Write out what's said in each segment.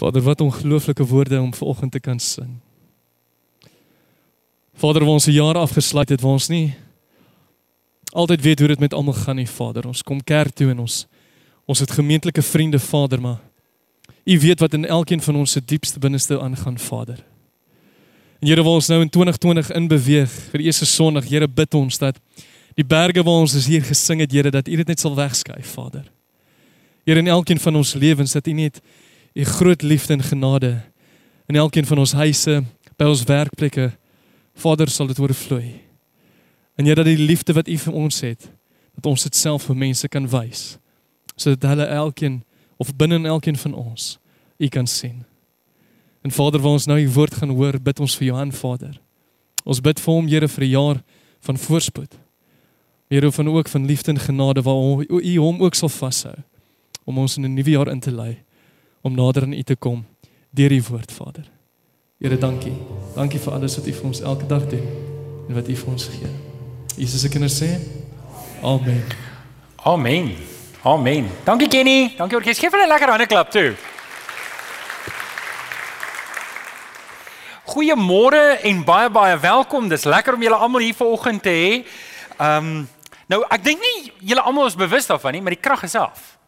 Vader, wat ongelooflike woorde om vanoggend te kan sing. Vader, waar ons 'n jaar afgesluit het, waar ons nie altyd weet hoe dit met almal gaan nie, Vader. Ons kom kerk toe en ons ons het gemeentelike vriende, Vader, maar U weet wat in elkeen van ons se diepste binneste aangaan, Vader. En Here, waar ons nou in 2020 inbeweeg vir die eerste Sondag, Here, bid ons dat die berge waar ons hier gesing het, Here, dat U dit net sal wegskuif, Vader. Here, in elkeen van ons lewens dat U net U groot liefde en genade in elkeen van ons huise, by ons werkplekke, Vader, sal dit oorvloei. En Here, dat die liefde wat U vir ons het, dat ons dit self vir mense kan wys, sodat hulle elkeen of binne in elkeen van ons U kan sien. En Vader, waar ons nou U woord gaan hoor, bid ons vir Johan Vader. Ons bid vir hom, Here, vir 'n jaar van voorspoed. Here, van ook van liefde en genade waar U hom ook sal vashou om ons in 'n nuwe jaar in te lei, om nader aan U te kom deur U woord, Vader. Here, dankie. Dankie vir alles wat U vir ons elke dag doen en wat U vir ons gee. Jesus se kinders sê: Amen. Amen. Amen. Dankie Kenny. Dankie orkes. Geef hulle 'n lekker hande klap toe. Goeiemôre en baie baie welkom. Dis lekker om julle almal hier vanoggend te hê. Ehm um, nou ek dink nie julle almal is bewus daarvan nie, maar die krag is af.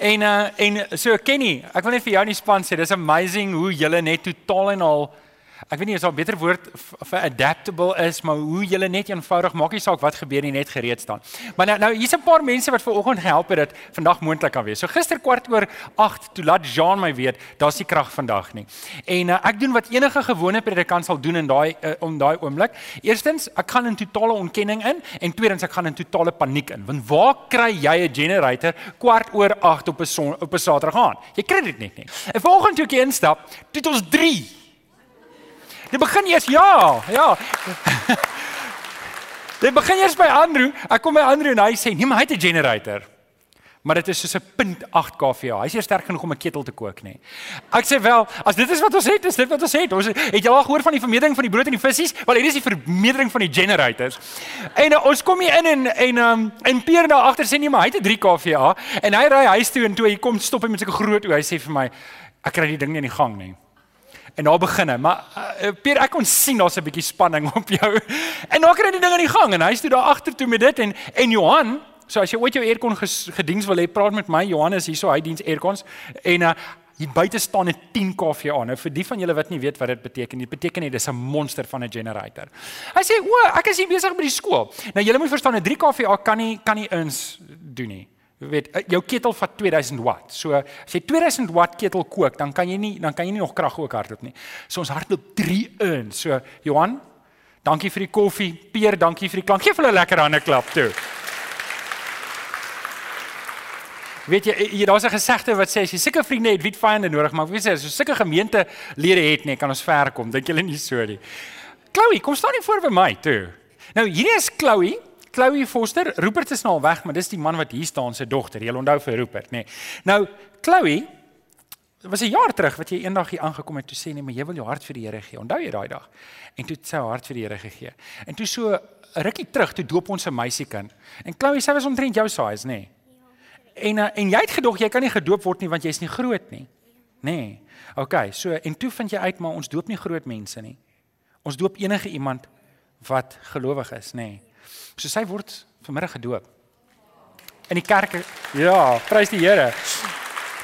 En uh en so Kenny, ek wil net vir jou in die span sê, dis amazing hoe julle net totaal en al ek weet nie of daar 'n beter woord vir adaptable is, maar hoe jy net eenvoudig maak nie saak wat gebeur nie, net gereed staan. Maar nou nou hier's 'n paar mense wat ver oggend gehelp het dat vandag moontlik kan wees. So gister kwart oor 8 toe laat Jean my weet, daar's nie krag vandag nie. En uh, ek doen wat enige gewone predikant sal doen in daai uh, om daai oomblik. Eerstens, ek gaan in totale ontkenning in en tweedens ek gaan in totale paniek in. Want waar kry jy 'n generator kwart oor 8 op 'n op 'n Saterdag aan? Jy kry dit net nie. En vanoggend toe ek instap, het ons 3 Dit begin eers ja, ja. Dit begin eers by Andrew. Ek kom by Andrew en hy sê, "Nee, maar hy het 'n generator." Maar dit is soos 'n .8 kVA. Hy's nie sterk genoeg om 'n ketel te kook nie. Ek sê wel, as dit is wat ons het, is dit wat ons het. Ons het jy al gehoor van die vermeerdering van die brood en die visse? Wel, hier is die vermeerdering van die generators. En uh, ons kom hier in en en um en Pierre daar agter sê nee, maar hy het 'n 3 kVA en hy ry huis toe en toe hy kom stop hy met sulke groot oë. Hy sê vir my, "Ek kry die ding nie in die gang nie." En daar begin hy, maar uh, Pier ek kon sien daar's 'n bietjie spanning op jou. En nou kry die ding aan die gang en hy stoot daar agter toe met dit en en Johan, so as jy ooit jou aircon gediens wil hê, praat met my. Johan is hierso, hy diens aircons en uh, hier buite staan 'n 10 kV aan. Nou vir die van julle wat nie weet wat dit beteken nie, beteken dit is 'n monster van 'n generator. Hy sê, "O, ek is hier besig by die skool." Nou julle moet verstaan, 'n 3 kV kan nie kan nie ins doen nie. Weet, eh, jou ketel vat 2000 watt. So as jy 2000 watt ketel kook, dan kan jy nie dan kan jy nie nog krag ook hardloop nie. So ons hardloop 3 in. So Johan, dankie vir die koffie. Peer, dankie vir die klank. Geef hulle lekker hande klap toe. Weet jy, jy daar's 'n gesegde wat sê as jy sulke vriende het, wie vyande nodig, maar weet jy, as jy sulke gemeentelede het, nee, kan ons ver kom. Dink julle nie so nie? Chloe, kom staan hier voor by my toe. Nou, hierdie is Chloe. Chloe Foster, Rupert is nou al weg, maar dis die man wat hier staan se dogter. Jy onthou vir Rupert, nê. Nee. Nou, Chloe was 'n jaar terug wat jy eendag hier aangekom het toe sê nee, maar jy wil jou hart vir die Here gee. Onthou jy daai dag? En toe het sy haar hart vir die Here gegee. En toe so rukkie terug toe doop ons 'n meisiekind. En Chloe sê was omtrent jou size, nê. Nee. En uh, en jy het gedog jy kan nie gedoop word nie want jy's nie groot nie. Nê. Nee. OK, so en toe vind jy uit maar ons doop nie groot mense nie. Ons doop enige iemand wat gelowig is, nê. Nee. So sy word vanmiddag gedoop. In die kerk. Ja, prys die Here.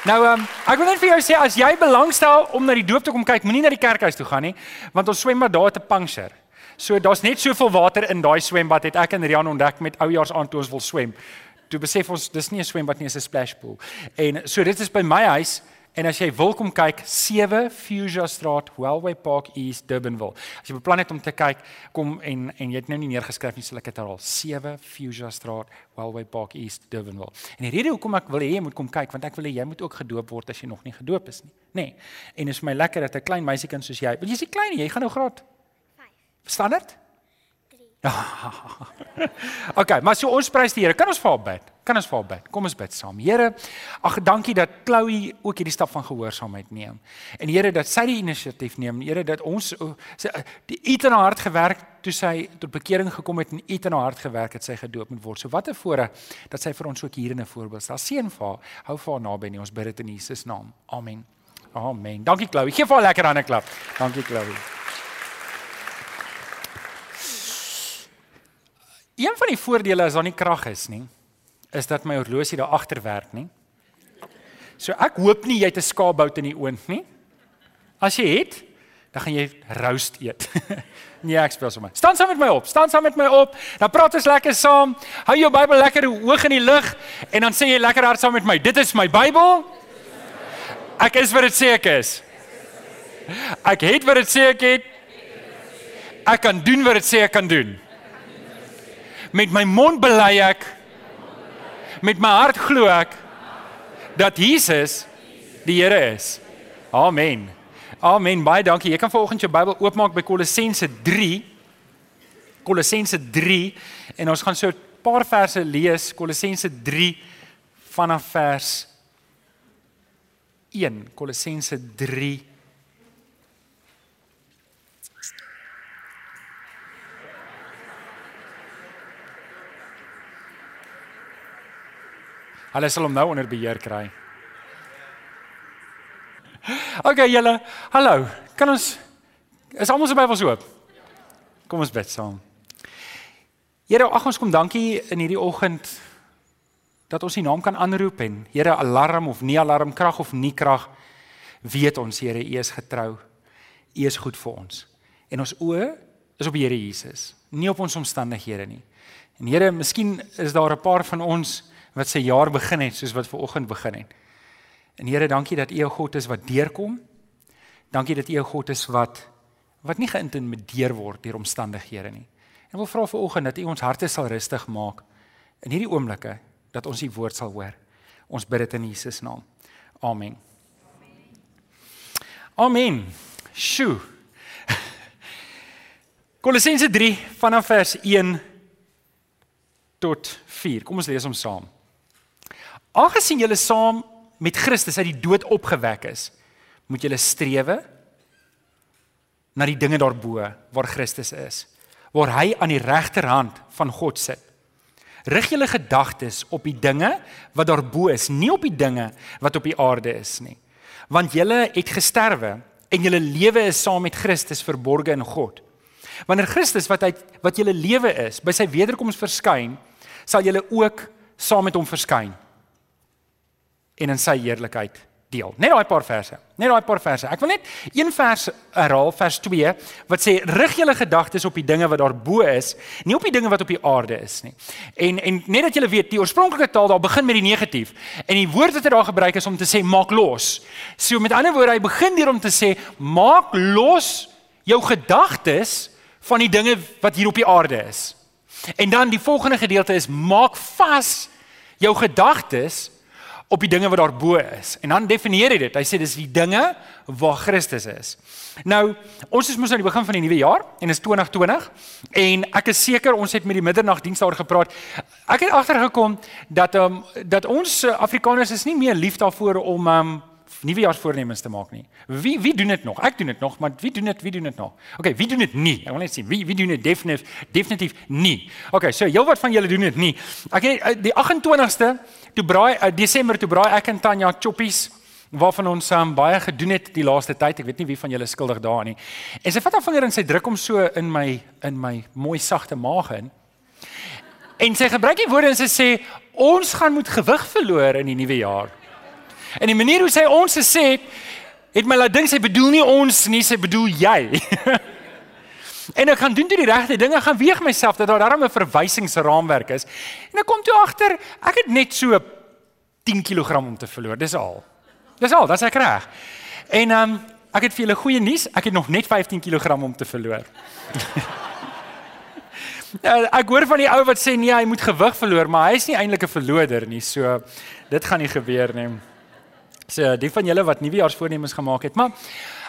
Nou ehm um, ek wil net vir jou sê as jy belangstel om na die doop te kom kyk, moenie na die kerkhuis toe gaan nie, want ons swembad daar te puncture. So daar's net soveel water in daai swembad het ek en Rian ontdek met oujaars aan toe ons wil swem. Toe besef ons dis nie 'n swembad nie, dis 'n splash pool. En so dit is by my huis En as jy wil kom kyk 7 Fuchsia Straat, Wellway Park East, Durbanville. As jy beplan het om te kyk, kom en en jy het nou nie neergeskryf nie, sal ek dit herhaal. 7 Fuchsia Straat, Wellway Park East, Durbanville. En die rede hoekom ek wil hê jy moet kom kyk, want ek wil hê jy moet ook gedoop word as jy nog nie gedoop is nie, nê. Nee. En is vir my lekker dat 'n klein meisiekind soos jy, want jy's nie klein nie, jy gaan nou graad 5. Standaard? 3. okay, maar so ons prys die Here. Kan ons vir haar bid? Kan ons vir haar bid? Kom ons bid saam. Here, ag dankie dat Chloe ook hierdie stap van gehoorsaamheid neem. En Here dat sy die inisiatief neem. Here dat ons sy die iets in haar hart gewerk toe sy tot bekering gekom het en iets in haar hart gewerk het sy gedoop moet word. So wat 'n voorreg dat sy vir ons ook hier in 'n voorbeeld stel. Seën vir haar. Hou vir haar naby nie. Ons bid dit in Jesus naam. Amen. Amen. Dankie Chloe. Geef haar 'n lekker hande klap. Dankie Chloe. Een van die voordele as daar nie krag is nie, is dat my horlosie daar agter werk nie. So ek hoop nie jy het 'n skaapbout in die oond nie. As jy het, dan gaan jy roast eet. nee, ek speel sommer. Staan saam met my op. Staan saam met my op. Dan praat ons lekker saam. Hou jou Bybel lekker hoog in die lug en dan sê jy lekker hard saam met my. Dit is my Bybel. Ek is wat dit sê ek is. Ek het wat dit sê ek het. Ek kan doen wat dit sê ek kan doen. Met my mond bely ek met my hart glo ek dat Jesus die Here is. Amen. Amen. Baie dankie. Jy kan vanoggend jou Bybel oopmaak by Kolossense 3. Kolossense 3 en ons gaan so 'n paar verse lees. Kolossense 3 vanaf vers 1. Kolossense 3 Hulle sal hom nou onder beheer kry. OK julle, hallo. Kan ons is almal se Bybels oop? Kom ons bid saam. Here, ag ons kom dankie in hierdie oggend dat ons U naam kan aanroep en Here alarm of nie alarm, krag of nie krag, weet ons Here, U is getrou. U is goed vir ons. En ons oë is op Here Jesus, nie op ons omstandighede nie. En Here, miskien is daar 'n paar van ons wat sy jaar begin het soos wat ver oggend begin het. En Here, dankie dat U 'n God is wat deurkom. Dankie dat U 'n God is wat wat nie geïntimideer word deur omstandighede nie. En wil vra vir oggend dat U ons harte sal rustig maak in hierdie oomblikke dat ons U woord sal hoor. Ons bid dit in Jesus naam. Amen. Amen. Sjoe. Kolossense 3 vanaf vers 1 tot 4. Kom ons lees hom saam. Aangesien julle saam met Christus uit die dood opgewek is, moet julle strewe na die dinge daarbo waar Christus is, waar hy aan die regterhand van God sit. Rig julle gedagtes op die dinge wat daarbo is, nie op die dinge wat op die aarde is nie. Want julle het gesterwe en julle lewe is saam met Christus verborge in God. Wanneer Christus wat hy wat julle lewe is, by sy wederkoms verskyn, sal julle ook saam met hom verskyn en in sy heerlikheid deel. Net daai paar verse. Net daai paar verse. Ek wil net een vers herhaal, vers 2 wat sê rig julle gedagtes op die dinge wat daarbo is, nie op die dinge wat op die aarde is nie. En en net dat julle weet, die oorspronklike taal daar begin met die negatief en die woord wat hy daar gebruik is om te sê maak los. So met ander woorde, hy begin hier om te sê maak los jou gedagtes van die dinge wat hier op die aarde is. En dan die volgende gedeelte is maak vas jou gedagtes op die dinge wat daarbo is. En dan definieer hy dit. Hy sê dis die dinge waar Christus is. Nou, ons is mos aan die begin van die nuwe jaar en is 2020 en ek is seker ons het met die middernagdiens daar gepraat. Ek het agtergekom dat ehm um, dat ons Afrikaners is nie meer lief daarvoor om ehm um, nuwejaarsvoornemens te maak nie. Wie wie doen dit nog? Ek doen dit nog, maar wie doen dit? Wie doen dit nog? Okay, wie doen dit nie? Ek wil net sien. Wie wie doen dit definitief definitief nie. Okay, so heelwat van julle doen dit nie. Ek het eh, die 28ste toe braai uh, Desember toe braai ek en Tanya choppies waarvan ons um, baie gedoen het die laaste tyd. Ek weet nie wie van julle skuldig daarin nie. En sy vat haar vinger en sy druk hom so in my in my mooi sagte maag in. En sy gebruik die woorde en sy sê ons gaan moet gewig verloor in die nuwe jaar. En die manier hoe sy ons gesê het, het my laat dink sy bedoel nie ons nie, sy bedoel jy. En ek gaan doen toe die regte dinge, gaan weeg myself dat daar darem 'n verwysingsraamwerk is. En ek kom toe agter, ek het net so 10 kg om te verloor. Dis al. Dis al, dis ek reg. En ehm um, ek het vir julle goeie nuus, ek het nog net 15 kg om te verloor. Ja, ek hoor van die ou wat sê nee, hy moet gewig verloor, maar hy is nie eintlik 'n verloder nie. So dit gaan nie gebeur nie. So die van julle wat nuwejaarsvoornemens gemaak het, maar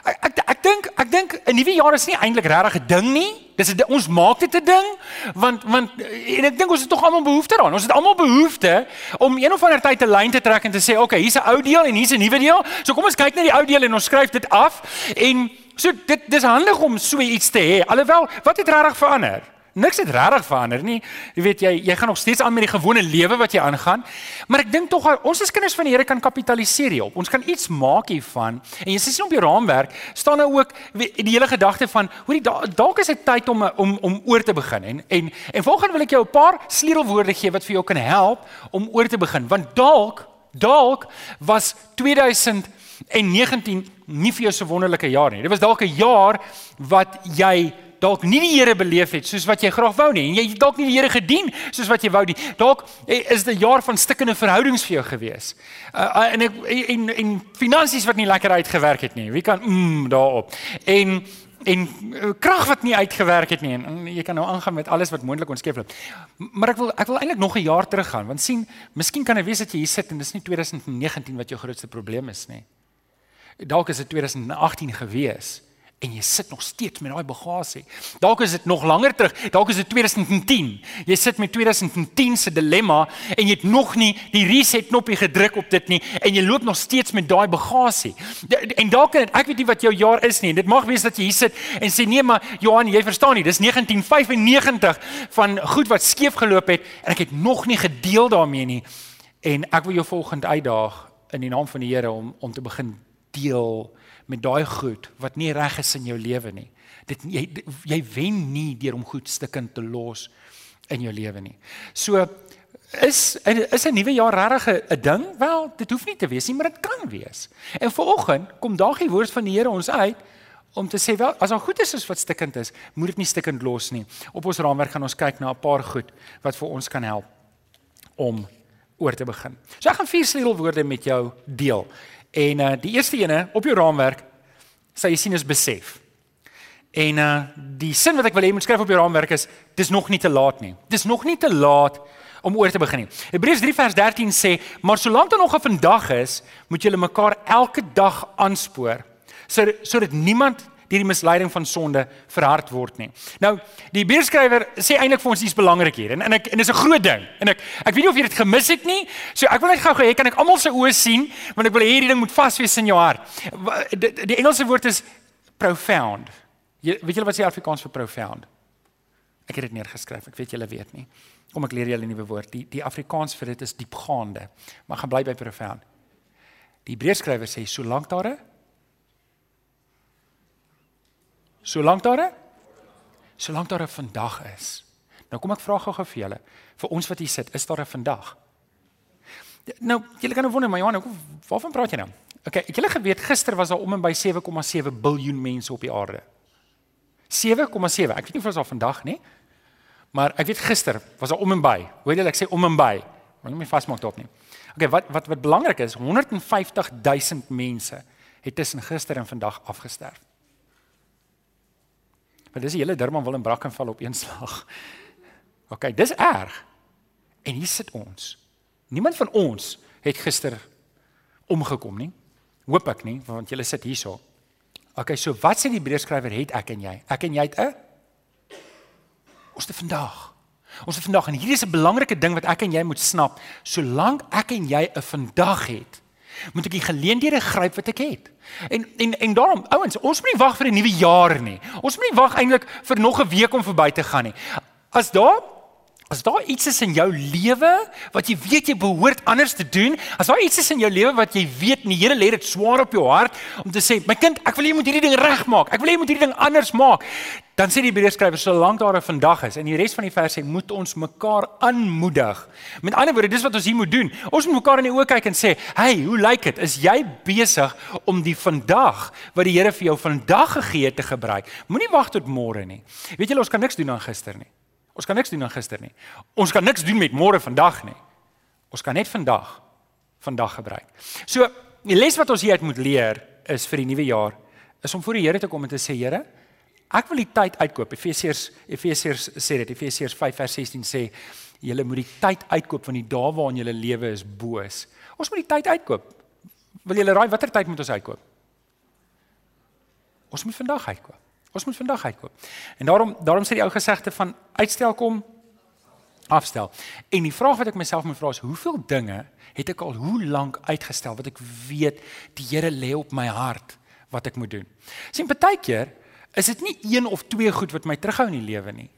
ek ek ek dink ek dink in nuwe jaar is nie eintlik regtig 'n ding nie. Dis 'n ons maak dit 'n ding want want en ek dink ons het tog almal behoefte daaraan. Ons het almal behoefte om een of ander tyd 'n lyn te trek en te sê, "Oké, okay, hier's 'n ou deel en hier's 'n nuwe deel." So kom ons kyk na die ou deel en ons skryf dit af en so dit dis handig om so iets te hê. Alhoewel, wat het regtig verander? Niks het regtig verander nie. Jy weet jy jy gaan nog steeds aan met die gewone lewe wat jy aangaan. Maar ek dink tog ons as kinders van die Here kan kapitaliseer hierop. Ons kan iets maak hiervan. En jy sien op jou raamwerk staan nou ook die hele gedagte van hoorie dalk is dit tyd om om om oor te begin. En en en volgens wil ek jou 'n paar sleutelwoorde gee wat vir jou kan help om oor te begin. Want dalk dalk was 2019 nie vir jou so wonderlike jaar nie. Dit was dalk 'n jaar wat jy dalk nie die Here beleef het soos wat jy graag wou nie en jy dalk nie die Here gedien soos wat jy wou nie. Dalk eh, is dit 'n jaar van stikkende verhoudings vir jou gewees. Uh, en ek en en finansies wat nie lekker uitgewerk het nie. Wie kan mm daarop. En en krag wat nie uitgewerk het nie en, en jy kan nou aangaan met alles wat moontlik onskeef loop. Maar ek wil ek wil eintlik nog 'n jaar teruggaan want sien, miskien kan dit wees dat jy hier sit en dis nie 2019 wat jou grootste probleem is nie. Dalk is dit 2018 gewees en jy sit nog steeds met daai bagasie. Dalk is dit nog langer terug. Dalk is dit 2010. Jy sit met 2010 se dilemma en jy het nog nie die reset knoppie gedruk op dit nie en jy loop nog steeds met daai bagasie. En dalk kan dit ek weet nie wat jou jaar is nie. Dit mag wees dat jy hier sit en sê nee maar Johan, jy verstaan nie. Dis 1995 van goed wat skeef geloop het en ek het nog nie gedeel daarmee nie. En ek wil jou volgende uitdaag in die naam van die Here om om te begin deel met daai goed wat nie reg is in jou lewe nie. Dit jy jy wen nie deur om goed stukkend te los in jou lewe nie. So is is 'n nuwe jaar regtig 'n ding? Wel, dit hoef nie te wees nie, maar dit kan wees. En vanoggend kom daag die woord van die Here ons uit om te sê wel, as daar goed is soos wat stukkend is, moet dit nie stukkend los nie. Op ons raamwerk gaan ons kyk na 'n paar goed wat vir ons kan help om oor te begin. So ek gaan vier sleutelwoorde met jou deel. En uh die eerste ene op jou raamwerk sê jy sien is besef. En uh die sin wat ek wil hê moet skryf op jou raamwerk is dis nog nie te laat nie. Dis nog nie te laat om oor te begin nie. Hebreërs 3 vers 13 sê, maar solank daar nog 'n vandag is, moet julle mekaar elke dag aanspoor sodat sodat niemand deur die misleiding van sonde verhard word nie. Nou, die Hebreërskrywer sê eintlik vir ons iets belangrik hier en en ek en dis 'n groot ding. En ek ek weet nie of jy dit gemis het nie. So ek wil net gou hê kan ek almal se oë sien want ek wil hierdie ding moet vas wees in jou hart. Die, die Engelse woord is profound. Jy weet julle wat sê Afrikaans vir profound? Ek het dit neergeskryf. Ek weet julle weet nie. Kom ek leer julle 'n nuwe woord. Die die Afrikaans vir dit is diepgaande. Maar gaan bly by profound. Die Hebreërskrywer sê solank daar 'n Solank daar 'n Solank daar 'n vandag is. Nou kom ek vra gou-gou vir julle, vir ons wat hier sit, is daar 'n vandag? Nou, julle kan nou wonder, maar Johan, waarvan praat jy nou? Okay, ek julle geweet gister was daar om en by 7,7 biljoen mense op die aarde. 7,7. Ek weet nie of dit al vandag nie. Maar ek weet gister was daar om en by. Hoor jy ek sê om en by. Maar nie meer vasmaak daarop nie. Okay, wat wat wat belangrik is, 150 000 mense het tussen gister en vandag afgesterf. Want dis die hele Durban wil in Brackenfell op een slag. OK, dis erg. En hier sit ons. Niemand van ons het gister omgekom nie. Hoop ek nie, want julle sit hierso. OK, so wat sê die Hebreërskrywer het ek en jy? Ek en jy het 'n Ons het vandag. Ons het vandag en hier is 'n belangrike ding wat ek en jy moet snap. Solank ek en jy 'n vandag het, moet ek die geleenthede gryp wat ek het. En en en daarom ouens, ons moet nie wag vir 'n nuwe jaar nie. Ons moet nie wag eintlik vir nog 'n week om verby te gaan nie. As daar As daar iets is in jou lewe wat jy weet jy behoort anders te doen, as daar iets is in jou lewe wat jy weet die Here lê dit swaar op jou hart om te sê, my kind, ek wil jy moet hierdie ding regmaak. Ek wil jy moet hierdie ding anders maak. Dan sê die Hebreërskrywer solank daar 'n vandag is en die res van die vers sê moet ons mekaar aanmoedig. Met ander woorde, dis wat ons hier moet doen. Ons moet mekaar in die oë kyk en sê, "Hey, hoe lyk dit? Is jy besig om die vandag wat die Here vir jou vandag gegee het te gebruik? Moenie wag tot môre nie. Weet julle ons kan niks doen aan gister nie. Ons kan niks doen aan gister nie. Ons kan niks doen met môre vandag nie. Ons kan net vandag vandag gebruik. So, die les wat ons hieruit moet leer is vir die nuwe jaar is om voor die Here te kom en te sê, Here, ek wil die tyd uitkoop. Efesiërs Efesiërs sê dit, Efesiërs 5 vers 16 sê, julle moet die tyd uitkoop van die dae waarin julle lewe is boos. Ons moet die tyd uitkoop. Wil julle raai watter tyd moet ons uitkoop? Ons moet vandag uitkoop. Ons moet vandag uitkoop. En daarom daarom sê die ou gesegde van uitstel kom afstel. En die vraag wat ek myself moet vra is hoeveel dinge het ek al hoe lank uitgestel wat ek weet die Here lê op my hart wat ek moet doen. Sien baie keer is dit nie een of twee goed wat my terughou in die lewe nie.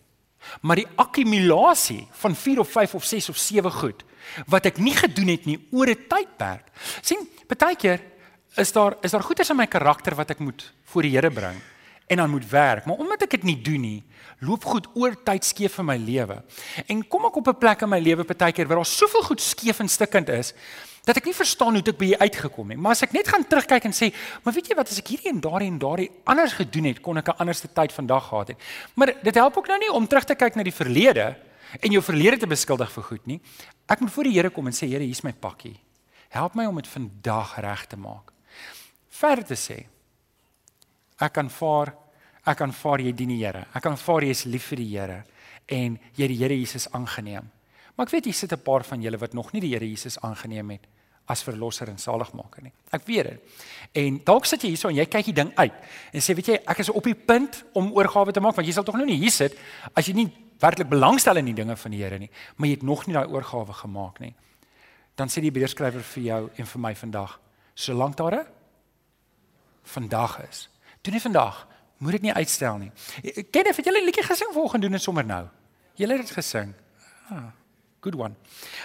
Maar die akkumulasie van 4 of 5 of 6 of 7 goed wat ek nie gedoen het nie oor 'n tydperk. sien, baie keer is daar is daar goeders in my karakter wat ek moet voor die Here bring en dan moet werk, maar omdat ek dit nie doen nie, loop goed oor tyd skeef in my lewe. En kom ek op 'n plek in my lewe baie keer waar daar soveel goed skeef en stikkend is dat ek nie verstaan hoe dit by hier uitgekom het. Maar as ek net gaan terugkyk en sê, maar weet jy wat, as ek hierdie en daardie en daardie anders gedoen het, kon ek 'n anderste tyd vandag gehad het. Maar dit help ook nou nie om terug te kyk na die verlede en jou verlede te beskuldig vir goed nie. Ek moet voor die Here kom en sê, Here, hier's my pakkie. Help my om dit vandag reg te maak. Verder te sê, ek kan vaar, ek kan vaar jy dien die Here. Ek kan vaar jy is lief vir die Here en jy die Here Jesus aangeneem. Maar ek weet jy sit 'n paar van julle wat nog nie die Here Jesus aangeneem het as verlosser en saligmaker nie. Ek weet dit. En dalk sit jy hierso en jy kyk die ding uit en sê weet jy ek is op die punt om oorgawe te maak want jy sal tog nou nie hier sit as jy nie werklik belangstel in die dinge van die Here nie, maar jy het nog nie daai oorgawe gemaak nie. Dan sê die Hebreërskrywer vir jou en vir my vandag, solank daar 'n vandag is. Doen dit vandag. Moet dit nie uitstel nie. Ken jy vir julle liedjie gesing volgende doen en sommer nou. Julle het dit gesing. Ah. Good one.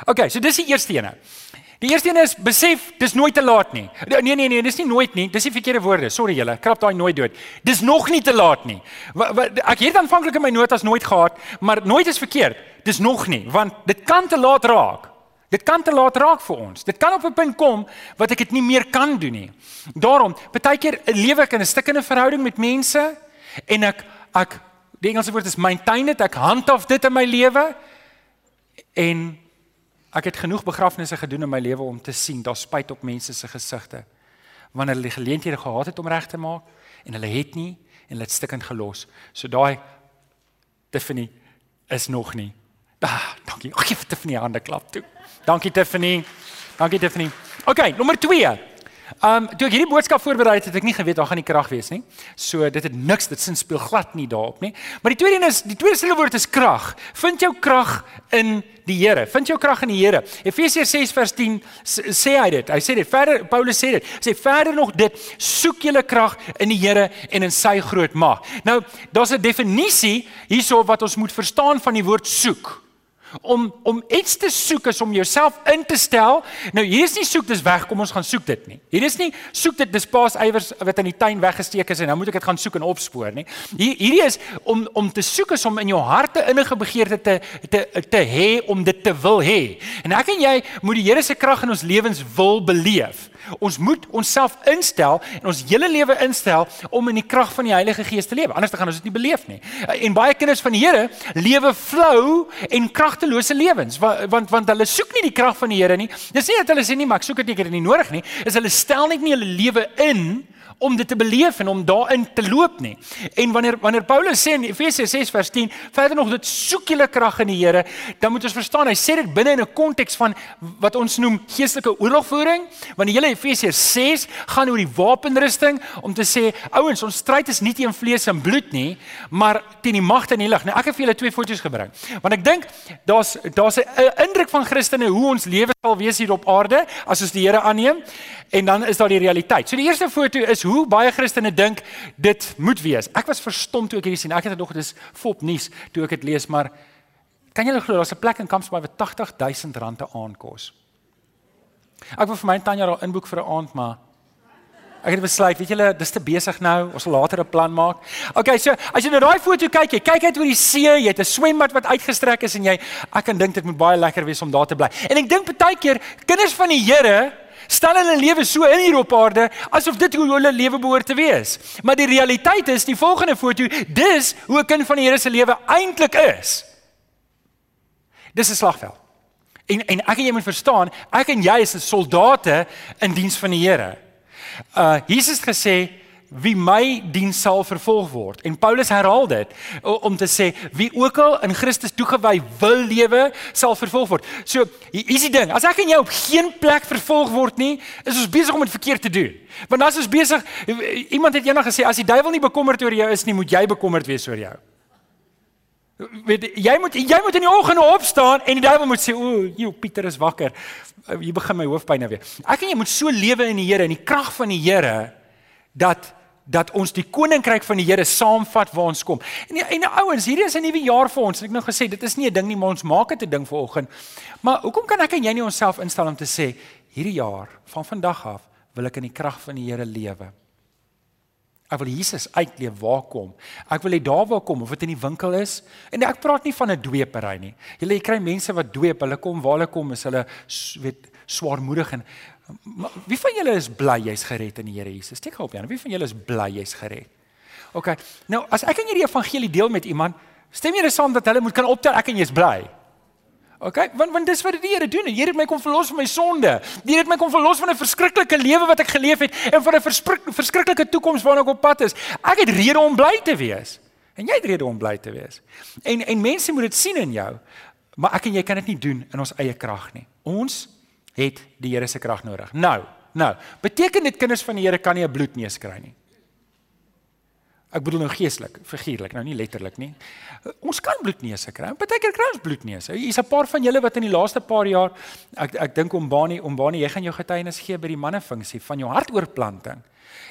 Okay, so dis die eerste ene. Die eerste een is besef dis nooit te laat nie. Nee nee nee, dis nie nooit nie. Dis die verkeerde woorde. Sorry julle, krap daai nooit dood. Dis nog nie te laat nie. Wa, wa, ek het aanvanklik in my notas nooit gehad, maar nooit is verkeerd. Dis nog nie, want dit kan te laat raak. Dit kan te laat raak vir ons. Dit kan op 'n punt kom wat ek dit nie meer kan doen nie. Daarom, baie keer lewe ek in 'n stikkende verhouding met mense en ek ek die Engelse woord is maintain dit, ek handhaaf dit in my lewe En ek het genoeg begrafnisse gedoen in my lewe om te sien daar spyt op mense se gesigte wanneer hulle die geleenthede gehad het om reg te maak en hulle het nie en hulle het stikkend gelos. So daai Tiffany is nog nie. Ah, dankie. Ag, gee vir Tiffany 'n hande klap toe. Dankie Tiffany. Dankie Tiffany. OK, nommer 2. Um toe ek hierdie boodskap voorberei het, het ek nie geweet daar gaan nie krag wees nie. So dit het niks, dit sin speel glad nie daarop nie. Maar die tweede een is, die tweede sleutelwoord is krag. Vind jou krag in die Here. Vind jou krag in die Here. Efesiërs 6 vers 10 sê hy dit. Hy sê dit verder Paulus sê dit. Hy sê verder nog dit, soek julle krag in die Here en in sy groot mag. Nou, daar's 'n definisie hierso wat ons moet verstaan van die woord soek om om iets te soek is om jouself in te stel. Nou hier is nie soek dis weg, kom ons gaan soek dit nie. Hier is nie soek dit dis paas eiwers wat in die tuin weggesteek is en nou moet ek dit gaan soek en opspoor nie. Hier hierdie is om om te soek is om in jou harte innige begeerte te te te hê om dit te wil hê. En ek en jy moet die Here se krag in ons lewens wil beleef. Ons moet onsself instel en ons hele lewe instel om in die krag van die Heilige Gees te lewe. Anders dan gaan ons dit nie beleef nie. En baie kinders van die Here lewe flou en kragtelose lewens want, want want hulle soek nie die krag van die Here nie. Dis nie dat hulle sê nie maar ek soek dit nie, ek het dit nie nodig nie. Is hulle stel net nie hulle lewe in om dit te beleef en om daarin te loop nie. En wanneer wanneer Paulus sê in Efesiërs 6 vers 10, verder nog dit soek julle krag in die Here, dan moet ons verstaan hy sê dit binne in 'n konteks van wat ons noem geestelike oorlogvoering, want die hele Efesiërs 6 gaan oor die wapenrusting om te sê ouens, ons stryd is nie teen vlees en bloed nie, maar teen die magte in die lig. Nou ek het vir julle twee foto's gebring. Want ek dink daar's daar's 'n indruk van Christene hoe ons lewe sal wees hier op aarde as ons die Here aanneem en dan is daar die realiteit. So die eerste foto is hoe baie Christene dink dit moet wees. Ek was verstom toe ek hierdie sien. Ek het dit nog dis fop nuus toe ek dit lees, maar kan julle glo daar's 'n plek in Kampsbaai wat 80000 rand te aankos. Ek wil vir my Tanya daar inboek vir 'n aand, maar ek het besluit, weet julle, dis te besig nou. Ons sal later 'n plan maak. Okay, so as jy na daai foto kyk, jy kyk uit oor die see, jy het 'n swembad wat uitgestrek is en jy ek kan dink dit moet baie lekker wees om daar te bly. En ek dink baie keer kinders van die Here stel hulle lewe so in hier op aarde asof dit hoe hulle lewe behoort te wees. Maar die realiteit is, die volgende foto, dis hoe 'n kind van die Here se lewe eintlik is. Dis 'n slagveld. En en ek en jy moet verstaan, ek en jy is soldate in diens van die Here. Uh Jesus het gesê wie my dien sal vervolg word. En Paulus herhaal dit om te sê wie ook al in Christus toegewy wil lewe, sal vervolg word. So, hier is die ding, as ek en jy op geen plek vervolg word nie, is ons besig om dit verkeerd te doen. Want as ons besig iemand het eendag gesê as die duiwel nie bekommerd oor jou is nie, moet jy bekommerd wees oor jou. Weet jy moet jy moet in die oggend opstaan en die duiwel moet sê o, jy Pieter is wakker. Hier begin my hoofpyn nou weer. Ek en jy moet so lewe in die Here, in die krag van die Here dat dat ons die koninkryk van die Here saamvat waar ons kom. En en nou ouens, hierdie is 'n nuwe jaar vir ons. Ek het nou gesê dit is nie 'n ding nie, maar ons maak dit 'n ding vir oggend. Maar hoekom kan ek en jy nie onsself instel om te sê hierdie jaar van vandag af wil ek in die krag van die Here lewe? Ek wil Jesus uitleef waar kom. Ek wil hê daar waar kom of dit in die winkel is. En ek praat nie van 'n dweepery nie. Jy kry mense wat dweep, hulle kom waar hulle kom is hulle weet swaarmoedig en wie van julle is bly jy's gered in die Here Jesus? Steek gou op Jan. Wie van julle is bly jy's gered? OK. Nou, as ek aan hierdie evangelie deel met iemand, stem jy saam dat hulle moet kan optel ek en jy's bly? OK, want want dis wat die Here doen. Die Here het my kom verlos van my sonde. Die Here het my kom verlos van 'n verskriklike lewe wat ek geleef het en van 'n verskriklike toekoms waarna ek op pad is. Ek het rede om bly te wees. En jy het rede om bly te wees. En en mense moet dit sien in jou. Maar ek en jy kan dit nie doen in ons eie krag nie. Ons het die Here se krag nodig. Nou, nou, beteken dit kinders van die Here kan nie 'n bloedneus kry nie. Ek bedoel nou geestelik, figuurlik, nou nie letterlik nie. Ons kan bloedneuse kry. Partykeer kry ons bloedneuse. Hier's 'n paar van julle wat in die laaste paar jaar ek ek dink om Bani, om Bani, jy gaan jou getuienis gee by die mannefunksie van jou hartoortplanting.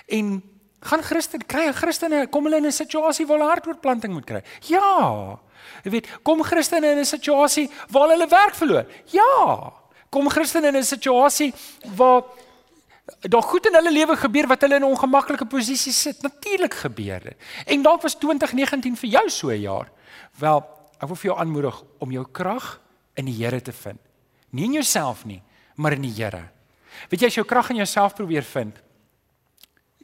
En gaan Christen kry 'n Christene kom hulle in 'n situasie waar hulle hartoortplanting moet kry. Ja. Jy weet, kom Christene in 'n situasie waar hulle werk verloor. Ja kom Christene in 'n situasie waar daar goed in hulle lewe gebeur wat hulle in 'n ongemaklike posisie sit. Natuurlik gebeur dit. En dalk was 2019 vir jou so 'n jaar. Wel, ek wil vir jou aanmoedig om jou krag in die Here te vind. Nie in jouself nie, maar in die Here. Weet jy as jou krag in jouself probeer vind,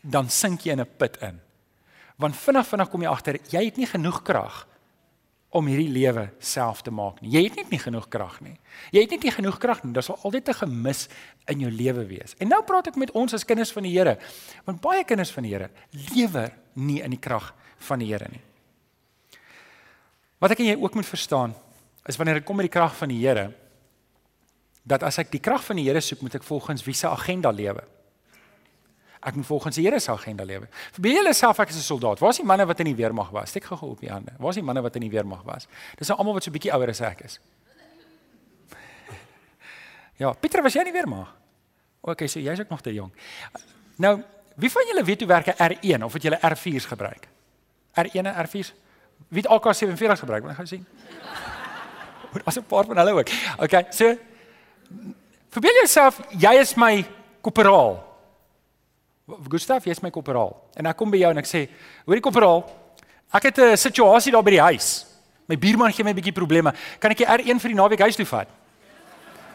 dan sink jy in 'n put in. Want vinnig vinnig kom jy agter jy het nie genoeg krag om hierdie lewe self te maak nie. Jy het net nie genoeg krag nie. Jy het net nie genoeg krag nie. Daar sal altyd 'n gemis in jou lewe wees. En nou praat ek met ons as kinders van die Here. Want baie kinders van die Here lewe nie in die krag van die Here nie. Wat ek en jy ook moet verstaan is wanneer dit kom met die krag van die Here dat as ek die krag van die Here soek, moet ek volgens wie se agenda lewe. Ek moet volgens die Here se agenda lewe. Verbeel julle self ek is 'n soldaat. Waar is die manne wat in die weermag was? Steek gou op die hande. Waar is die manne wat in die weermag was? Dis nou almal wat so bietjie ouer as ek is. Ja, Pieter, was jy in die weermag? OK, so jy's ook nog te jong. Nou, wie van julle weet hoe werk 'n R1 of het julle R4s gebruik? R1 en R4s? Wie het AK47 gebruik? Wil jy gou sien? Was 'n paar van hulle ook. OK, so verbeel jouself jy is my koperaal. Gustav, jy's my korporaal. En ek kom by jou en ek sê, hoorie korporaal, ek het 'n situasie daar by die huis. My buurman gee my 'n bietjie probleme. Kan ek die R1 vir die naweek huis toe vat?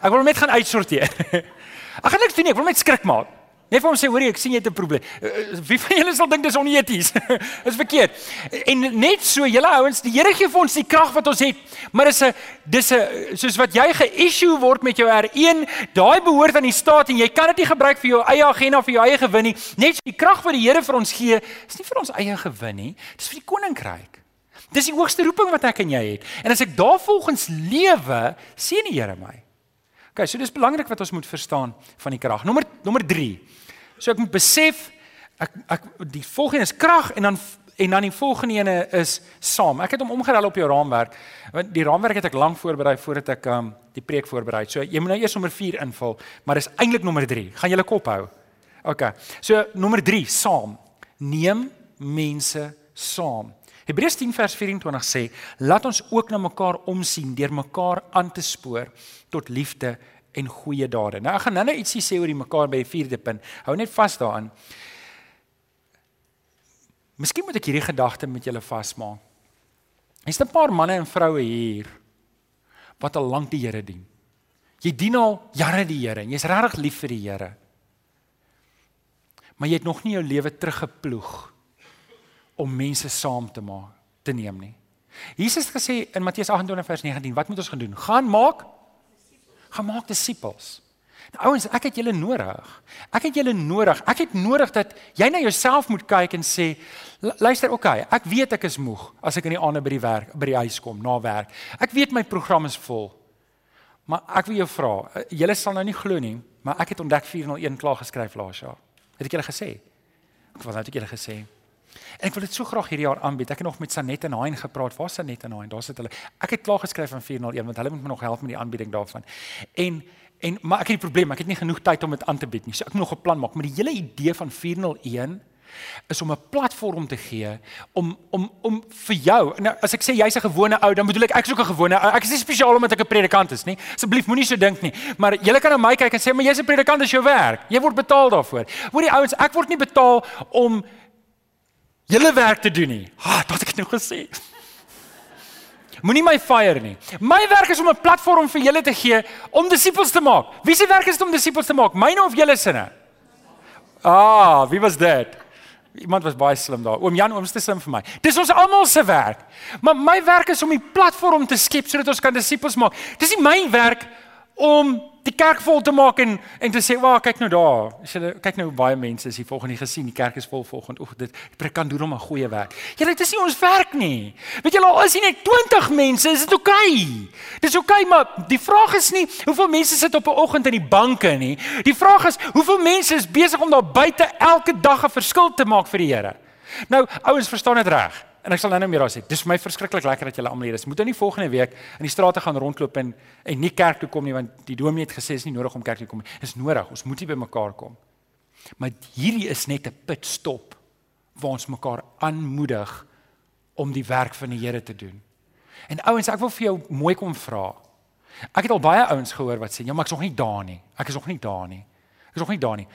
Ek wil net gaan uitsorteer. Ek gaan niks doen nie, ek wil net skrik maak. Net vir hom sê, hoorie, ek sien jy het 'n probleem. Eh, eh, wie van julle sal dink dis oneties? Dis verkeerd. En net so, julle ouens, die Here gee vir ons die krag wat ons het, maar dis 'n dis 'n soos wat jy ge-issue word met jou R1, daai behoort aan die staat en jy kan dit nie gebruik vir jou eie agenda vir jou eie gewin nie. Net so die krag wat die Here vir ons gee, is nie vir ons eie gewin nie, dis vir die koninkryk. Dis die hoogste roeping wat ek en jy het. En as ek daarvolgens lewe, sien die Here my. OK, so dis belangrik wat ons moet verstaan van die krag. Nommer nommer 3. So ek moet besef ek ek die volgende is krag en dan en dan die volgende ene is saam. Ek het hom omgerol op jou raamwerk. Want die raamwerk het ek lank voorberei voordat ek um, die preek voorberei. So jy moet nou eers nommer 4 invul, maar dis eintlik nommer 3. Gaan julle kop hou. OK. So nommer 3, saam. Neem mense saam. Hebreërs 10 vers 24 sê: "Laat ons ook na mekaar omsien deur mekaar aan te spoor tot liefde en goeie dade." Nou ek gaan nou-nou ietsie sê oor die mekaar by die vierde punt. Hou net vas daaraan. Miskien moet ek hierdie gedagte met julle vasmaak. Hier's 'n paar manne en vroue hier wat al lank die Here dien. Jy dien al jare die Here en jy's regtig lief vir die Here. Maar jy het nog nie jou lewe teruggeploeg om mense saam te maak, te neem nie. Jesus het gesê in Matteus 28 vers 19, wat moet ons gaan doen? Gaan maak gaan maak disippels. Nou ouens, ek het julle nodig. Ek het julle nodig. Ek het nodig dat jy na jouself moet kyk en sê, luister, okay, ek weet ek is moeg as ek in die aande by die werk by die huis kom na werk. Ek weet my program is vol. Maar ek wil jou vra, eh, julle sal nou nie glo nie, maar ek het ontdek 401 klaar geskryf laas jaar. Het ek julle gesê? Ek wou net julle gesê. En ek wil dit so graag hierdie jaar aanbied. Ek het nog met Sanet en Hein gepraat. Waar is Sanet en Hein? Daar sit hulle. Ek het klaar geskryf aan 401 want hulle moet my nog help met die aanbieding daarvan. En En maar ek het 'n probleem, ek het nie genoeg tyd om dit aan te bied nie. So ek moet nog 'n plan maak. Maar die hele idee van 401 is om 'n platform te gee om om om vir jou. Nou as ek sê jy's 'n gewone ou, dan bedoel ek ek is ook 'n gewone ou. Ek is nie spesiaal omdat ek 'n predikant is nie. Asseblief moenie so dink nie. Maar jy kan na my kyk en sê maar jy's 'n predikant, dis jou werk. Jy word betaal daarvoor. Hoor die ouens, ek word nie betaal om julle werk te doen nie. Ha, dit het ek nou gesê. Moenie my fire nie. My werk is om 'n platform vir julle te gee om disippels te maak. Wie se werk is dit om disippels te maak? Myne of julle sinne? Ah, wie was dit? Iemand was baie slim daar. Oom Jan, oomste slim vir my. Dis ons almal se werk. Maar my werk is om 'n platform te skep sodat ons kan disippels maak. Dis nie my werk om die kerk vol te maak en en te sê, "Wag, kyk nou daar." As jy kyk nou baie mense is hier volgende gesien, die kerk is vol volgende. Oek, dit kan doen om 'n goeie werk. Ja, dit is nie ons werk nie. Weet julle al is hier net 20 mense, is dit oukei. Okay. Dis oukei, okay, maar die vraag is nie hoeveel mense sit op 'n oggend in die banke nie. Die vraag is hoeveel mense is besig om daar buite elke dag 'n verskil te maak vir die Here. Nou, ouens, verstaan dit reg. En ek sal nou net meer daar sê. Dis vir my verskriklik lekker dat julle almal hier is. Moet nou nie volgende week in die strate gaan rondloop en en nie kerk toe kom nie want die dominee het gesê is nie nodig om kerk toe kom nie. Dis nodig. Ons moet hier by mekaar kom. Maar hierdie is net 'n pitstop waar ons mekaar aanmoedig om die werk van die Here te doen. En ouens, ek wil vir jou mooi kom vra. Ek het al baie ouens gehoor wat sê, "Ja, maar ek's nog nie daar nie. Ek is nog nie daar nie. Ek is nog nie daar nie."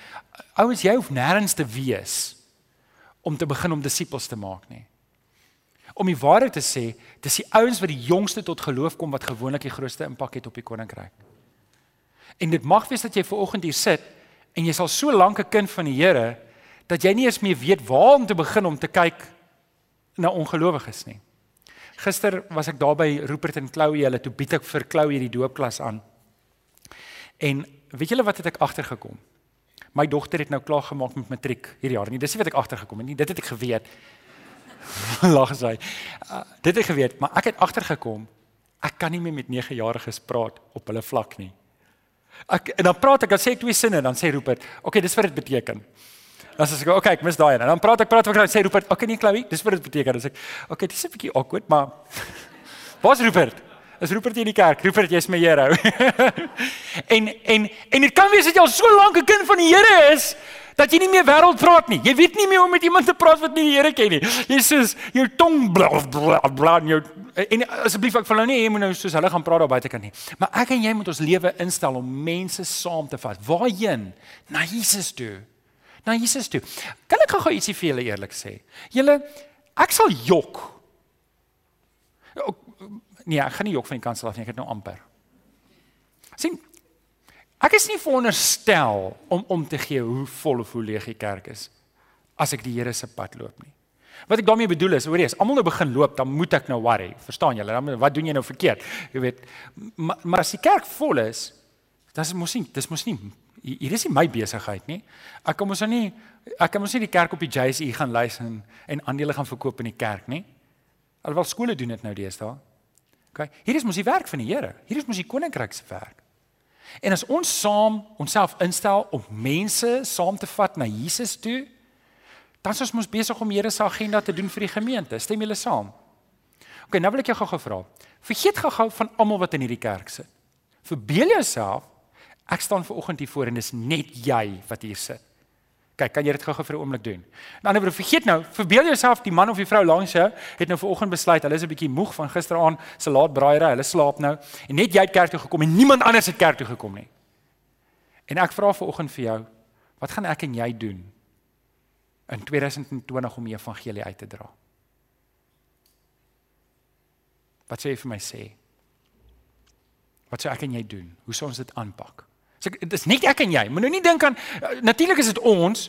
Ouens, jy hoef nêrens te wees om te begin om disippels te maak nie om die waarheid te sê, dis die ouens wat die jongste tot geloof kom wat gewoonlik die grootste impak het op die koninkryk. En dit mag wees dat jy ver oggend hier sit en jy sal so lank 'n kind van die Here dat jy nie eens meer weet waar om te begin om te kyk na ongelowiges nie. Gister was ek daar by Rupert en Chloe, hulle toe bied ek vir Chloe die doopklas aan. En weet julle wat het ek agtergekom? My dogter het nou klaar gemaak met matriek hierdie jaar. Nee, dis nie wat ek agtergekom het nie. Dit het ek geweet. lag sy. Uh, dit het geweet, maar ek het agtergekom ek kan nie meer met 9-jariges praat op hulle vlak nie. Ek en dan praat ek, dan sê ek twee sinne, dan sê Rupert, "Oké, okay, dis wat dit beteken." Dan sê ek, "Oké, okay, ek mis daai een." En dan praat ek, praat ek, dan sê Rupert, "Oké, okay, nee, Chloe, dis wat dit beteken." Dan sê ek, "Oké, okay, dis 'n bietjie awkward, maar Waar's Rupert? Is Rupert in die kerk? Rupert, jy's my Here. en en en dit kan wees dat jy al so lank 'n kind van die Here is dat jy nie meer wêreld praat nie. Jy weet nie meer hoe om met iemand te praat wat nie die Here ken nie. Jy sê jou tong bla bla bla en jou en asseblief ek wil nou nie hê moet nou soos hulle gaan praat daar buite kan nie. Maar ek en jy moet ons lewe instel om mense saam te vat. Waarheen? Na Jesus toe. Na Jesus toe. Kan ek gou ietsie vir julle eerlik sê? Julle ek sal jok. Nee, ek gaan nie jok van die kansel af nie. Ek het nou amper. sien Ek is nie veronderstel om om te gee hoe vol of hoe leeg die kerk is as ek die Here se pad loop nie. Wat ek daarmee bedoel is, hoorie, as almal nou begin loop, dan moet ek nou worry. Verstaan julle? Dan wat doen jy nou verkeerd? Jy weet, maar, maar as die kerk vol is, dan is mos nie, dis mos nie hier is nie my besigheid nie. Ek kom mos nou nie ek kan mos nie die kerk op die JSE gaan lys en en aandele gaan verkoop in die kerk nie. Alhoewel skole doen dit nou deesdae. OK. Hier is mos die werk van die Here. Hier is mos die koninkryk se werk. En as ons saam onsself instel om mense saam te vat na Jesus toe, dan is ons mos besig om Here se agenda te doen vir die gemeente. Stem julle saam? OK, nou wil ek jou gou-gou vra. Vergeet gou-gou van almal wat in hierdie kerk sit. Verbeel jouself ek staan ver oggend hier voor en dis net jy wat hier sit. Kyk, kan jy dit gou-gou vir 'n oomblik doen? En ander woorde, vergeet nou, verbeel jouself die man of die vrou langs jou het nou vanoggend besluit, hulle is 'n bietjie moeg van gisteraand se laat braaiery, hulle slaap nou en net jy het kerk toe gekom en niemand anders het kerk toe gekom nie. En ek vra vanoggend vir jou, wat gaan ek en jy doen in 2020 om die evangelie uit te dra? Wat sê jy vir my sê? Wat sou ek en jy doen? Hoe sou ons dit aanpak? So dit is net ek en jy. Moet nou nie dink aan uh, natuurlik is dit ons,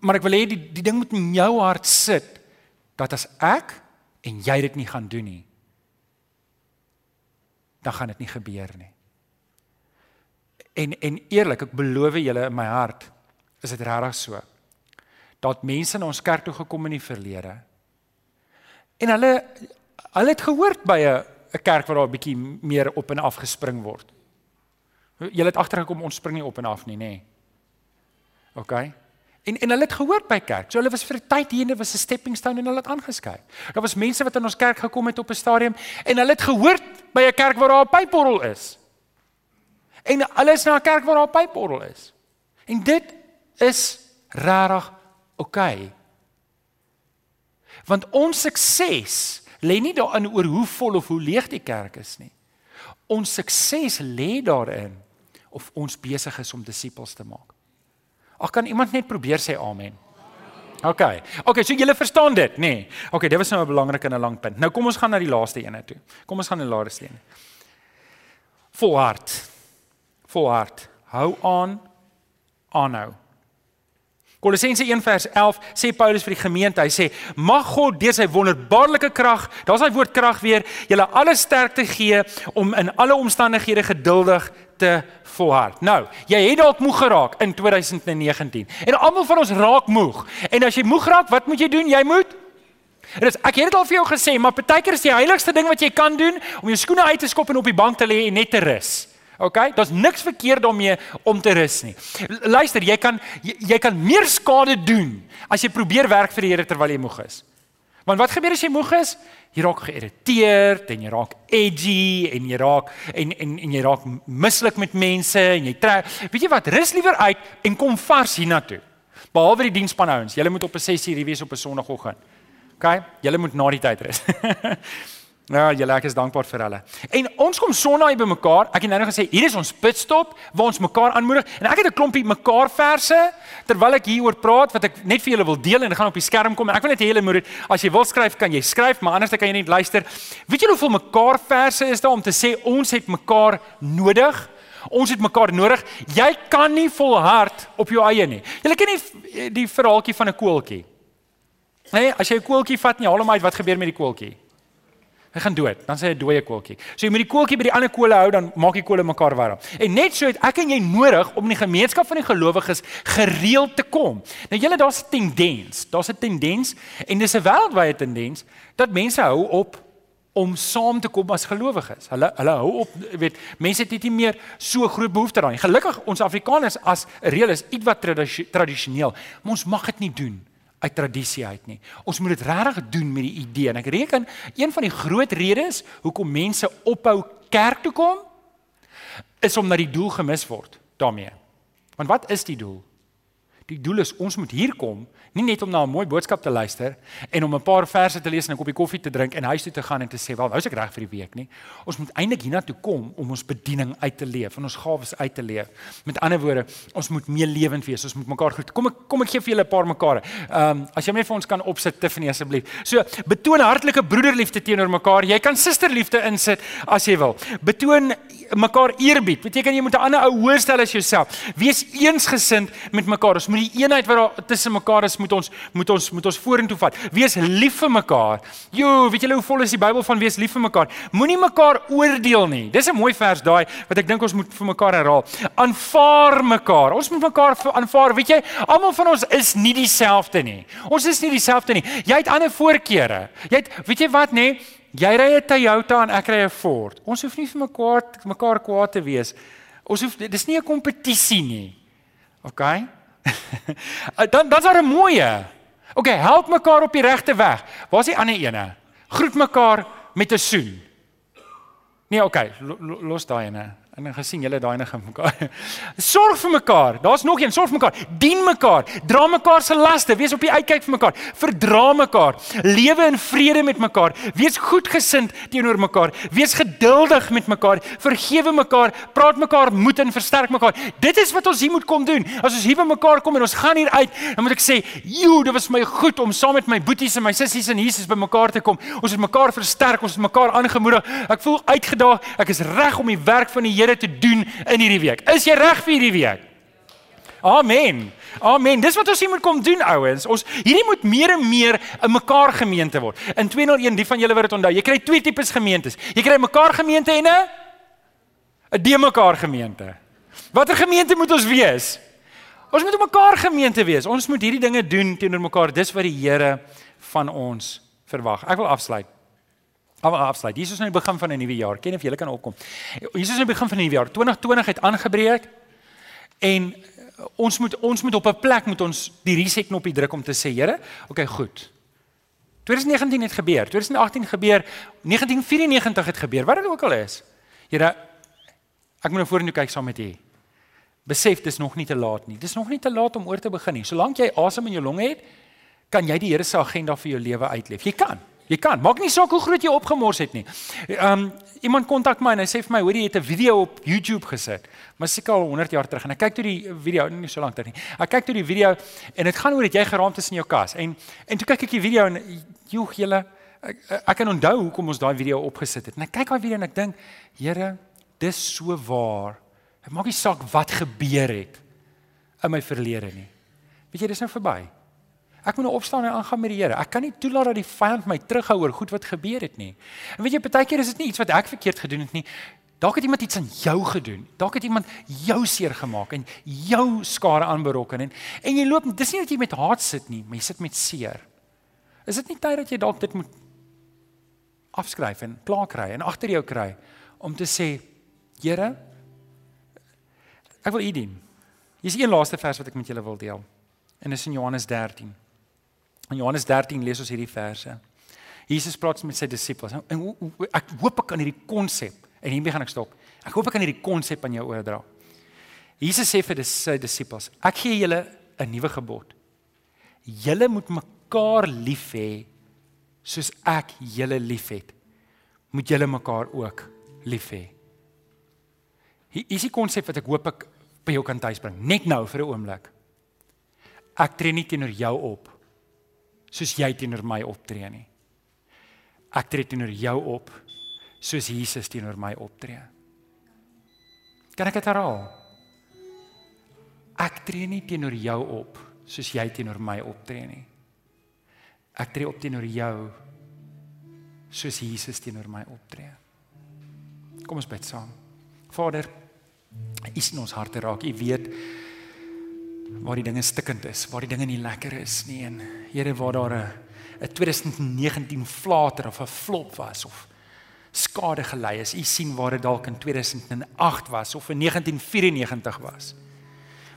maar ek wil hê die die ding moet in jou hart sit dat as ek en jy dit nie gaan doen nie, dan gaan dit nie gebeur nie. En en eerlik, ek beloof julle in my hart, is dit regtig so. Dat mense na ons kerk toe gekom in die verlede. En hulle hulle het gehoor by 'n 'n kerk waar daar 'n bietjie meer op en af gespring word. Julle het agtergekom ons spring nie op en af nie, nê. Nee. OK. En en hulle het gehoor by kerk. So hulle was vir 'n tyd hier en dit was 'n stepping stone en hulle het aangeskryf. Daar was mense wat in ons kerk gekom het op 'n stadium en hulle het gehoor by 'n kerk waar daar 'n pyporrel is. En hulle is na 'n kerk waar daar 'n pyporrel is. En dit is regtig OK. Want ons sukses lê nie daarin oor hoe vol of hoe leeg die kerk is nie. Ons sukses lê daarin of ons besig is om disippels te maak. Ag kan iemand net probeer sê amen. OK. OK, so julle verstaan dit, nê? Nee. OK, dit was nou 'n belangrike en 'n lang punt. Nou kom ons gaan na die laaste een toe. Kom ons gaan na die laaste een. Volhard. Volhard. Hou aan. Aanhou. Kolossense 1 vers 11 sê Paulus vir die gemeente, hy sê: "Mag God deur sy wonderbaarlike krag, daar's hy woord krag weer, julle alle sterkte gee om in alle omstandighede geduldig te volhard. Nou, jy het dalk moeg geraak in 2019. En almal van ons raak moeg. En as jy moeg raak, wat moet jy doen? Jy moet En dis ek het dit al vir jou gesê, maar partykeer is die heiligste ding wat jy kan doen om jou skoene uit te skop en op die bank te lê en net te rus. OK? Daar's niks verkeerd daarmee om te rus nie. Luister, jy kan jy, jy kan meer skade doen as jy probeer werk vir die Here terwyl jy moeg is. Want wat gebeur as jy moeg is? Jy raak geïrriteerd en jy raak edgy en jy raak en en en jy raak mislik met mense en jy trek. Weet jy wat? Rus liewer uit en kom vars hiernatoe. Behalwe die dienspanhouens, julle moet op 'n 6:00 wees op 'n Sondagoggend. OK? Julle moet na die tyd rus. Ja, julle ek is dankbaar vir hulle. En ons kom Sondag by mekaar. Ek het nou net gesê hier is ons pitstop waar ons mekaar aanmoedig en ek het 'n klompie mekaar verse terwyl ek hieroor praat wat ek net vir julle wil deel en dit gaan op die skerm kom en ek wil net hê julle moet as jy wil skryf kan jy skryf maar anders dan kan jy net luister. Weet julle hoeveel mekaar verse is daar om te sê ons het mekaar nodig? Ons het mekaar nodig. Jy kan nie volhard op jou eie nie. Julle ken nie die verhaaltjie van 'n koeltjie. Nee, as jy 'n koeltjie vat en jy haal hom uit, wat gebeur met die koeltjie? Hy gaan dood, dan sê hy 'n dooie koeltjie. So jy moet die koeltjie by die ander kole hou dan maak die kole mekaar warm. En net so het ek en jy nodig om in die gemeenskap van die gelowiges gereeld te kom. Nou julle daar's 'n tendens, daar's 'n tendens en dis 'n wêreldwye tendens dat mense hou op om saam te kom as gelowiges. Hulle hulle hou op, weet, mense het nie meer so groot behoefte daaraan. Gelukkig ons Afrikaners as reël is ietwat tradisioneel, maar ons mag dit nie doen uit tradisie uit nie. Ons moet dit regtig doen met die idee en ek reken een van die groot redes hoekom mense ophou kerk toe kom is omdat die doel gemis word daarmee. Want wat is die doel? Die doel is ons moet hier kom nie net om na 'n mooi boodskap te luister en om 'n paar verse te lees en 'n koppie koffie te drink en huis toe te gaan en te sê, "Wel, nou is ek reg vir die week nie." Ons moet eintlik hiernatoe kom om ons bediening uit te leef en ons gawes uit te leef. Met ander woorde, ons moet meer lewend wees. Ons moet mekaar groet. Kom ek kom ek gee vir julle 'n paar mekaar. Ehm um, as jy net vir ons kan opsit Tiffany asseblief. So, betoon hartlike broederliefde teenoor mekaar. Jy kan susterliefde insit as jy wil. Betoon mekaar eerbied. Beteken jy moet 'n ander ou hoër stel as jouself. Wees eensgesind met mekaar. Ons moet die eenheid wat daar tussen mekaar is, moet ons moet ons moet ons vorentoe vat. Wees lief vir mekaar. Jo, weet julle hoe vol is die Bybel van wees lief vir mekaar? Moenie mekaar oordeel nie. Dis 'n mooi vers daai wat ek dink ons moet vir mekaar herhaal. Aanvaar mekaar. Ons moet mekaar aanvaar. Weet jy, almal van ons is nie dieselfde nie. Ons is nie dieselfde nie. Jy het ander voorkeure. Jy het weet jy wat nê? Nee? Jy ry 'n Toyota en ek ry 'n Ford. Ons hoef nie vir mekaar mekaar kwaad te wees. Ons hoef dis nie 'n kompetisie nie. OK? dan dan's daar 'n mooie. OK, help mekaar op die regte weg. Waar's die ander ene? Groet mekaar met 'n soen. Nee, OK, los daai ene. En dan gesien julle daai net mekaar. Sorg vir mekaar. Daar's nog een, sorg vir mekaar. Dien mekaar. Dra mekaar se laste. Wees op die uitkyk vir mekaar. Verdra mekaar. Lewe in vrede met mekaar. Wees goedgesind teenoor mekaar. Wees geduldig met mekaar. Vergewe mekaar. Praat mekaar moed en versterk mekaar. Dit is wat ons hier moet kom doen. As ons hier by mekaar kom en ons gaan hier uit, dan moet ek sê, "Jo, dit was my goed om saam met my boeties en my sissies in Jesus by mekaar te kom. Ons het mekaar versterk, ons het mekaar aangemoedig. Ek voel uitgedaag. Ek is reg om die werk van die Here Here te doen in hierdie week. Is jy reg vir hierdie week? Amen. Amen. Dis wat ons hier moet kom doen ouens. Ons hierdie moet meer en meer 'n mekaar gemeente word. In 201 die van julle wat dit onthou, jy kry twee tipes gemeentes. Jy kry 'n mekaar gemeente en 'n 'n de mekaar gemeente. Watter gemeente moet ons wees? Ons moet mekaar gemeente wees. Ons moet hierdie dinge doen teenoor mekaar. Dis wat die Here van ons verwag. Ek wil afsluit. Afsluit. Jesus is nou die begin van 'n nuwe jaar. Ken of jy kan opkom. Jesus is nou die begin van 'n nuwe jaar. 2020 het aangebreek. En ons moet ons moet op 'n plek moet ons die reset knoppie druk om te sê, Here, okay, goed. 2019 het gebeur, 2018 gebeur, 1994 het gebeur. Wat dit ook al is. Here, ek moet nou vorentoe kyk saam met U. Besef dis nog nie te laat nie. Dis nog nie te laat om oor te begin nie. Solank jy asem in jou longe het, kan jy die Here se agenda vir jou lewe uitleef. Jy kan. Jy kan. Maak nie saak hoe groot jy opgemors het nie. Ehm um, iemand kontak my en hy sê vir my, hoor jy het 'n video op YouTube gesit. Maar seker al 100 jaar terug en ek kyk toe die video, nie so lank terug nie. Ek kyk toe die video en dit gaan oor dat jy geraamd is in jou kas. En en toe kyk ek die video en joeg julle ek, ek kan onthou hoekom ons daai video opgesit het. En ek kyk daai video en ek dink, Here, dis so waar. Dit maak nie saak wat gebeur het in my verlede nie. Weet jy, dis nou verby. Ek moet nou opstaan en aangaan met die Here. Ek kan nie toelaat dat die vyand my terughou oor goed wat gebeur het nie. En weet jy, partykeer is dit nie iets wat ek verkeerd gedoen het nie. Dalk het iemand iets aan jou gedoen. Dalk het iemand jou seer gemaak en jou skade aanberokken en en jy loop dis nie dat jy met haat sit nie, maar jy sit met seer. Is dit nie tyd dat jy dalk dit moet afskryf en klaar kry en agter jou kry om te sê, Here, ek wil U dien. Hier is een laaste vers wat ek met julle wil deel. En dit is in Johannes 13. In Johannes 13 lees ons hierdie verse. Jesus praat met sy disippels. En ek hoop ek kan hierdie konsep en hiermee gaan ek stop. Ek hoop ek kan hierdie konsep aan jou oordra. Jesus sê vir sy disippels: Ek gee julle 'n nuwe gebod. Julle moet mekaar lief hê soos ek julle liefhet. Moet julle mekaar ook lief hê. Hier is die konsep wat ek hoop ek by jou kan tuisbring. Net nou vir 'n oomblik. Ek tree nie teenoor jou op soos jy teenoor my optree nie. Ek tree teenoor jou op soos Jesus teenoor my optree. Kan ek dit herhaal? Ek tree nie teenoor jou op soos jy teenoor my optree nie. Ek tree op teenoor jou soos Jesus teenoor my optree. Kom ons bid saam. Vader, U sien ons harte raak. U weet waar die dinge stikkend is, waar die dinge nie lekker is nie en Here waar daar 'n 'n 2019 flater of 'n flop was of skade gelei is. U sien waar dit dalk in 2008 was of in 1994 was.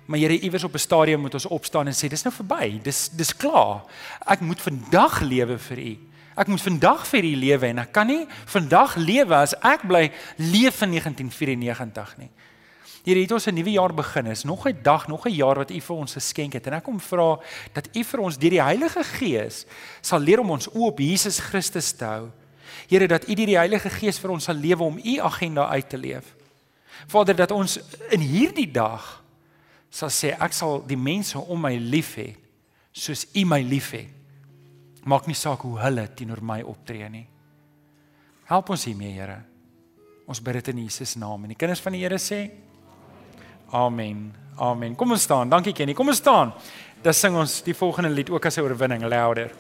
Maar Here, iewers op 'n stadium moet ons opstaan en sê dis nou verby. Dis dis klaar. Ek moet vandag lewe vir U. Ek moet vandag vir U lewe en ek kan nie vandag lewe as ek bly leef in 1994 nie. Hier het ons 'n nuwe jaar begin. Is nog 'n dag, nog 'n jaar wat U vir ons geskenk het. En ek kom vra dat U vir ons deur die Heilige Gees sal leer om ons oop op Jesus Christus te hou. Here dat U deur die Heilige Gees vir ons sal lewe om U agenda uit te leef. Vader dat ons in hierdie dag sal sê ek sal die mense om my lief hê soos U my liefhet. Maak nie saak hoe hulle teenoor my optree nie. Help ons hiermee, Here. Ons bid dit in Jesus naam en die kinders van die Here sê Amen. Amen. Kom ons staan. Dankie Kenny. Kom ons staan. Dan sing ons die volgende lied ook as 'n oorwinning louder.